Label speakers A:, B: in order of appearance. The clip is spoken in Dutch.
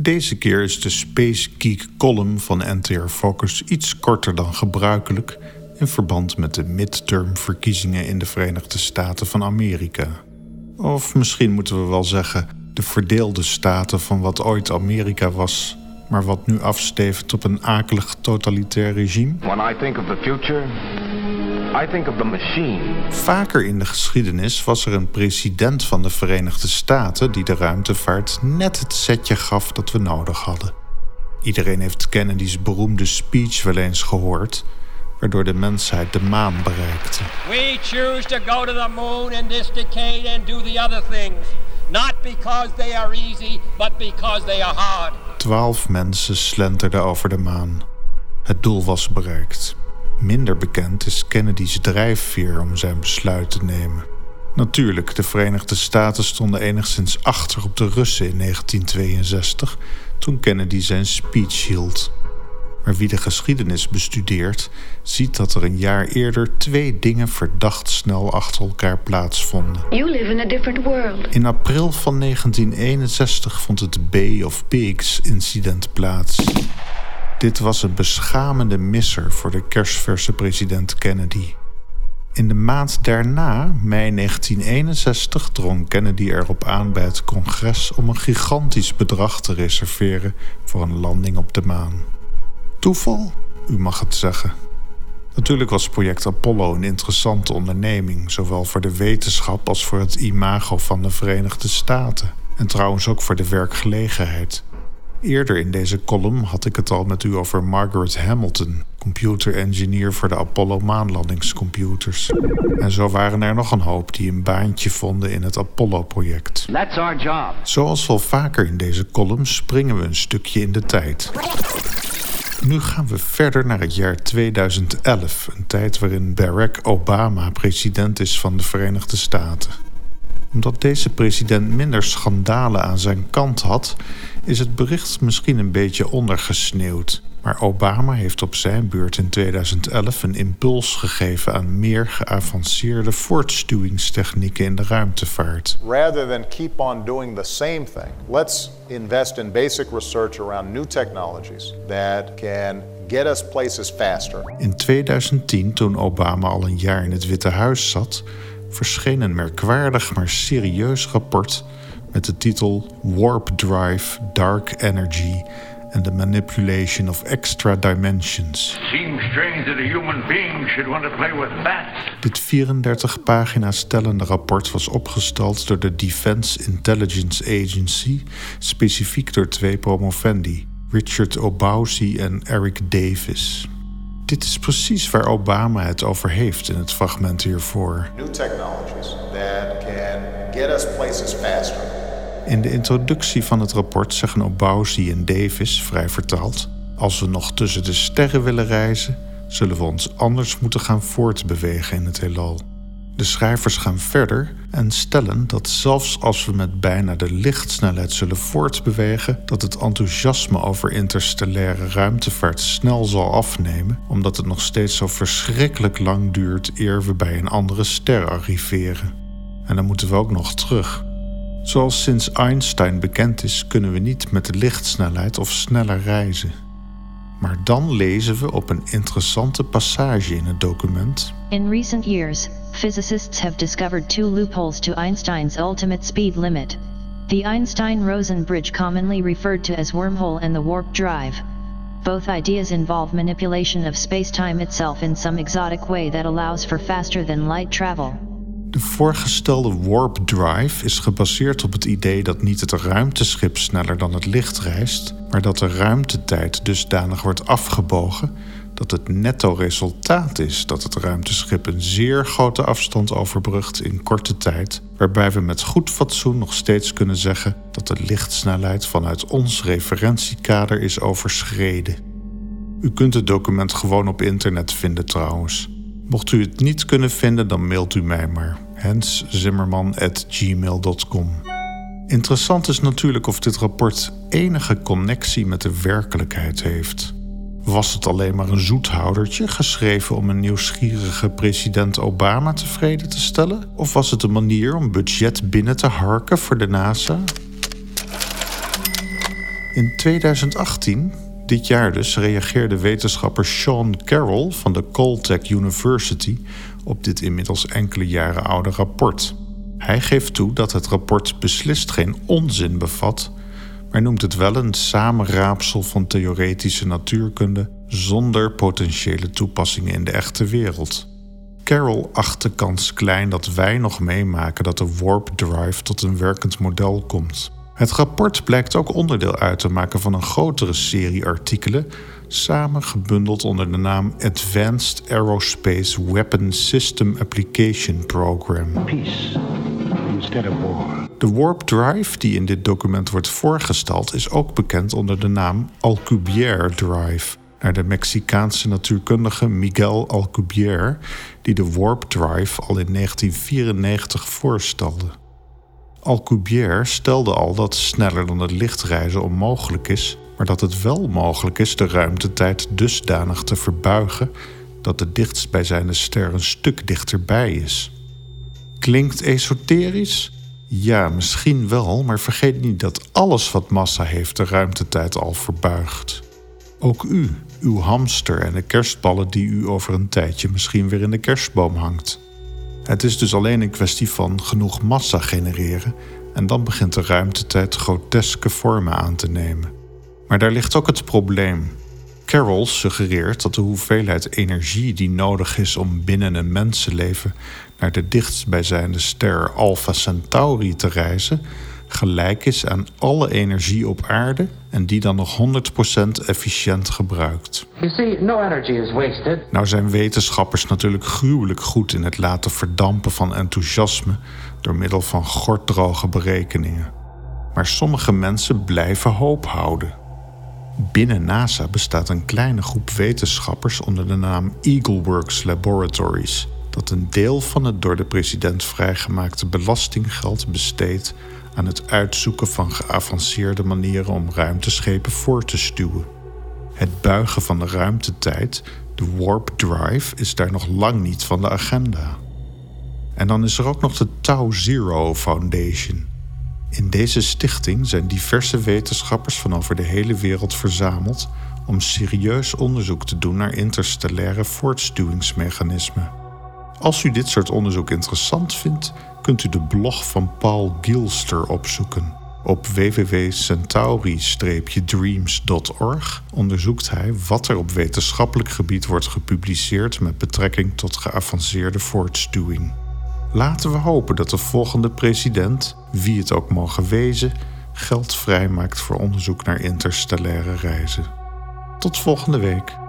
A: Deze keer is de Space Geek column van NTR Focus iets korter dan gebruikelijk in verband met de midtermverkiezingen in de Verenigde Staten van Amerika. Of misschien moeten we wel zeggen de verdeelde staten van wat ooit Amerika was, maar wat nu afstevend op een akelig totalitair regime.
B: When I think of the future, I think of the machine.
A: Vaker in de geschiedenis was er een president van de Verenigde Staten die de ruimtevaart net het setje gaf dat we nodig hadden. Iedereen heeft Kennedy's beroemde speech wel eens gehoord, waardoor de mensheid de maan bereikte.
C: We choose to go to the moon in this decade and do the other things. Not because they are easy, but because they are hard.
A: Twaalf mensen slenterden over de maan. Het doel was bereikt. Minder bekend is Kennedy's drijfveer om zijn besluit te nemen. Natuurlijk, de Verenigde Staten stonden enigszins achter op de Russen in 1962 toen Kennedy zijn speech hield. Maar wie de geschiedenis bestudeert, ziet dat er een jaar eerder twee dingen verdacht snel achter elkaar plaatsvonden.
D: You live in a different world.
A: In april van 1961 vond het Bay of Pigs incident plaats. Dit was een beschamende misser voor de kerstverse president Kennedy. In de maand daarna, mei 1961, drong Kennedy erop aan bij het congres om een gigantisch bedrag te reserveren voor een landing op de maan. Toeval? U mag het zeggen. Natuurlijk was project Apollo een interessante onderneming, zowel voor de wetenschap als voor het imago van de Verenigde Staten. En trouwens ook voor de werkgelegenheid. Eerder in deze column had ik het al met u over Margaret Hamilton, computer engineer voor de Apollo maanlandingscomputers. En zo waren er nog een hoop die een baantje vonden in het Apollo-project.
B: That's our job.
A: Zoals wel vaker in deze column springen we een stukje in de tijd. Nu gaan we verder naar het jaar 2011, een tijd waarin Barack Obama president is van de Verenigde Staten. Omdat deze president minder schandalen aan zijn kant had, is het bericht misschien een beetje ondergesneeuwd. Maar Obama heeft op zijn beurt in 2011 een impuls gegeven aan meer geavanceerde voortstuwingstechnieken in de ruimtevaart.
E: rather than keep on doing the same thing, let's invest in basic research around new technologies that can get us places faster.
A: In 2010, toen Obama al een jaar in het Witte Huis zat, verscheen een merkwaardig maar serieus rapport met de titel Warp Drive, Dark Energy and the Manipulation of Extra Dimensions. Dit 34 pagina's tellende rapport was opgesteld door de Defense Intelligence Agency, specifiek door twee promovendi, Richard Obausi en Eric Davis. Dit is precies waar Obama het over heeft in het fragment hiervoor.
E: New technologies that can get us places faster.
A: In de introductie van het rapport zeggen Obausi en Davis, vrij vertaald: Als we nog tussen de sterren willen reizen, zullen we ons anders moeten gaan voortbewegen in het heelal. De schrijvers gaan verder en stellen dat zelfs als we met bijna de lichtsnelheid zullen voortbewegen, dat het enthousiasme over interstellaire ruimtevaart snel zal afnemen, omdat het nog steeds zo verschrikkelijk lang duurt eer we bij een andere ster arriveren. En dan moeten we ook nog terug. Zoals sinds Einstein bekend is, kunnen we niet met de lichtsnelheid of sneller reizen. Maar dan lezen we op een interessante passage in het document.
F: In recent years, physicists have discovered two loopholes to Einstein's ultimate speed limit. The Einstein Rosen bridge, commonly referred to as wormhole, and the warp drive. Both ideas involve manipulation of spacetime itself in some exotic way that allows for faster than light travel.
A: De voorgestelde warp drive is gebaseerd op het idee dat niet het ruimteschip sneller dan het licht reist, maar dat de ruimtetijd dusdanig wordt afgebogen dat het netto resultaat is dat het ruimteschip een zeer grote afstand overbrugt in korte tijd, waarbij we met goed fatsoen nog steeds kunnen zeggen dat de lichtsnelheid vanuit ons referentiekader is overschreden. U kunt het document gewoon op internet vinden trouwens. Mocht u het niet kunnen vinden, dan mailt u mij maar. henszimmerman.gmail.com Interessant is natuurlijk of dit rapport enige connectie met de werkelijkheid heeft. Was het alleen maar een zoethoudertje geschreven om een nieuwsgierige president Obama tevreden te stellen? Of was het een manier om budget binnen te harken voor de NASA? In 2018, dit jaar dus, reageerde wetenschapper Sean Carroll van de Caltech University op dit inmiddels enkele jaren oude rapport. Hij geeft toe dat het rapport beslist geen onzin bevat, maar noemt het wel een samenraapsel van theoretische natuurkunde zonder potentiële toepassingen in de echte wereld. Carroll acht de kans klein dat wij nog meemaken dat de warp drive tot een werkend model komt. Het rapport blijkt ook onderdeel uit te maken van een grotere serie artikelen, samen gebundeld onder de naam Advanced Aerospace Weapon System Application Program. Peace instead of war. De warp drive die in dit document wordt voorgesteld is ook bekend onder de naam Alcubierre drive naar de Mexicaanse natuurkundige Miguel Alcubierre, die de warp drive al in 1994 voorstelde. Alcubierre stelde al dat sneller dan het licht reizen onmogelijk is, maar dat het wel mogelijk is de ruimtetijd dusdanig te verbuigen dat de dichtstbijzijnde ster een stuk dichterbij is. Klinkt esoterisch? Ja, misschien wel, maar vergeet niet dat alles wat massa heeft de ruimtetijd al verbuigt. Ook u, uw hamster en de kerstballen die u over een tijdje misschien weer in de kerstboom hangt. Het is dus alleen een kwestie van genoeg massa genereren en dan begint de ruimtetijd groteske vormen aan te nemen. Maar daar ligt ook het probleem. Carroll suggereert dat de hoeveelheid energie die nodig is om binnen een mensenleven naar de dichtstbijzijnde ster Alpha Centauri te reizen, gelijk is aan alle energie op aarde en die dan nog 100% efficiënt gebruikt. Nou zijn wetenschappers natuurlijk gruwelijk goed in het laten verdampen van enthousiasme door middel van gorddroge berekeningen. Maar sommige mensen blijven hoop houden. Binnen NASA bestaat een kleine groep wetenschappers onder de naam EagleWorks Laboratories, dat een deel van het door de president vrijgemaakte belastinggeld besteedt aan het uitzoeken van geavanceerde manieren om ruimteschepen voor te stuwen. Het buigen van de ruimtetijd, de warp drive, is daar nog lang niet van de agenda. En dan is er ook nog de Tau Zero Foundation. In deze stichting zijn diverse wetenschappers van over de hele wereld verzameld om serieus onderzoek te doen naar interstellaire voortstuwingsmechanismen. Als u dit soort onderzoek interessant vindt, kunt u de blog van Paul Gilster opzoeken. Op www.centauri-dreams.org onderzoekt hij wat er op wetenschappelijk gebied wordt gepubliceerd met betrekking tot geavanceerde voortstuwing. Laten we hopen dat de volgende president, wie het ook mogen wezen, geld vrijmaakt voor onderzoek naar interstellaire reizen. Tot volgende week.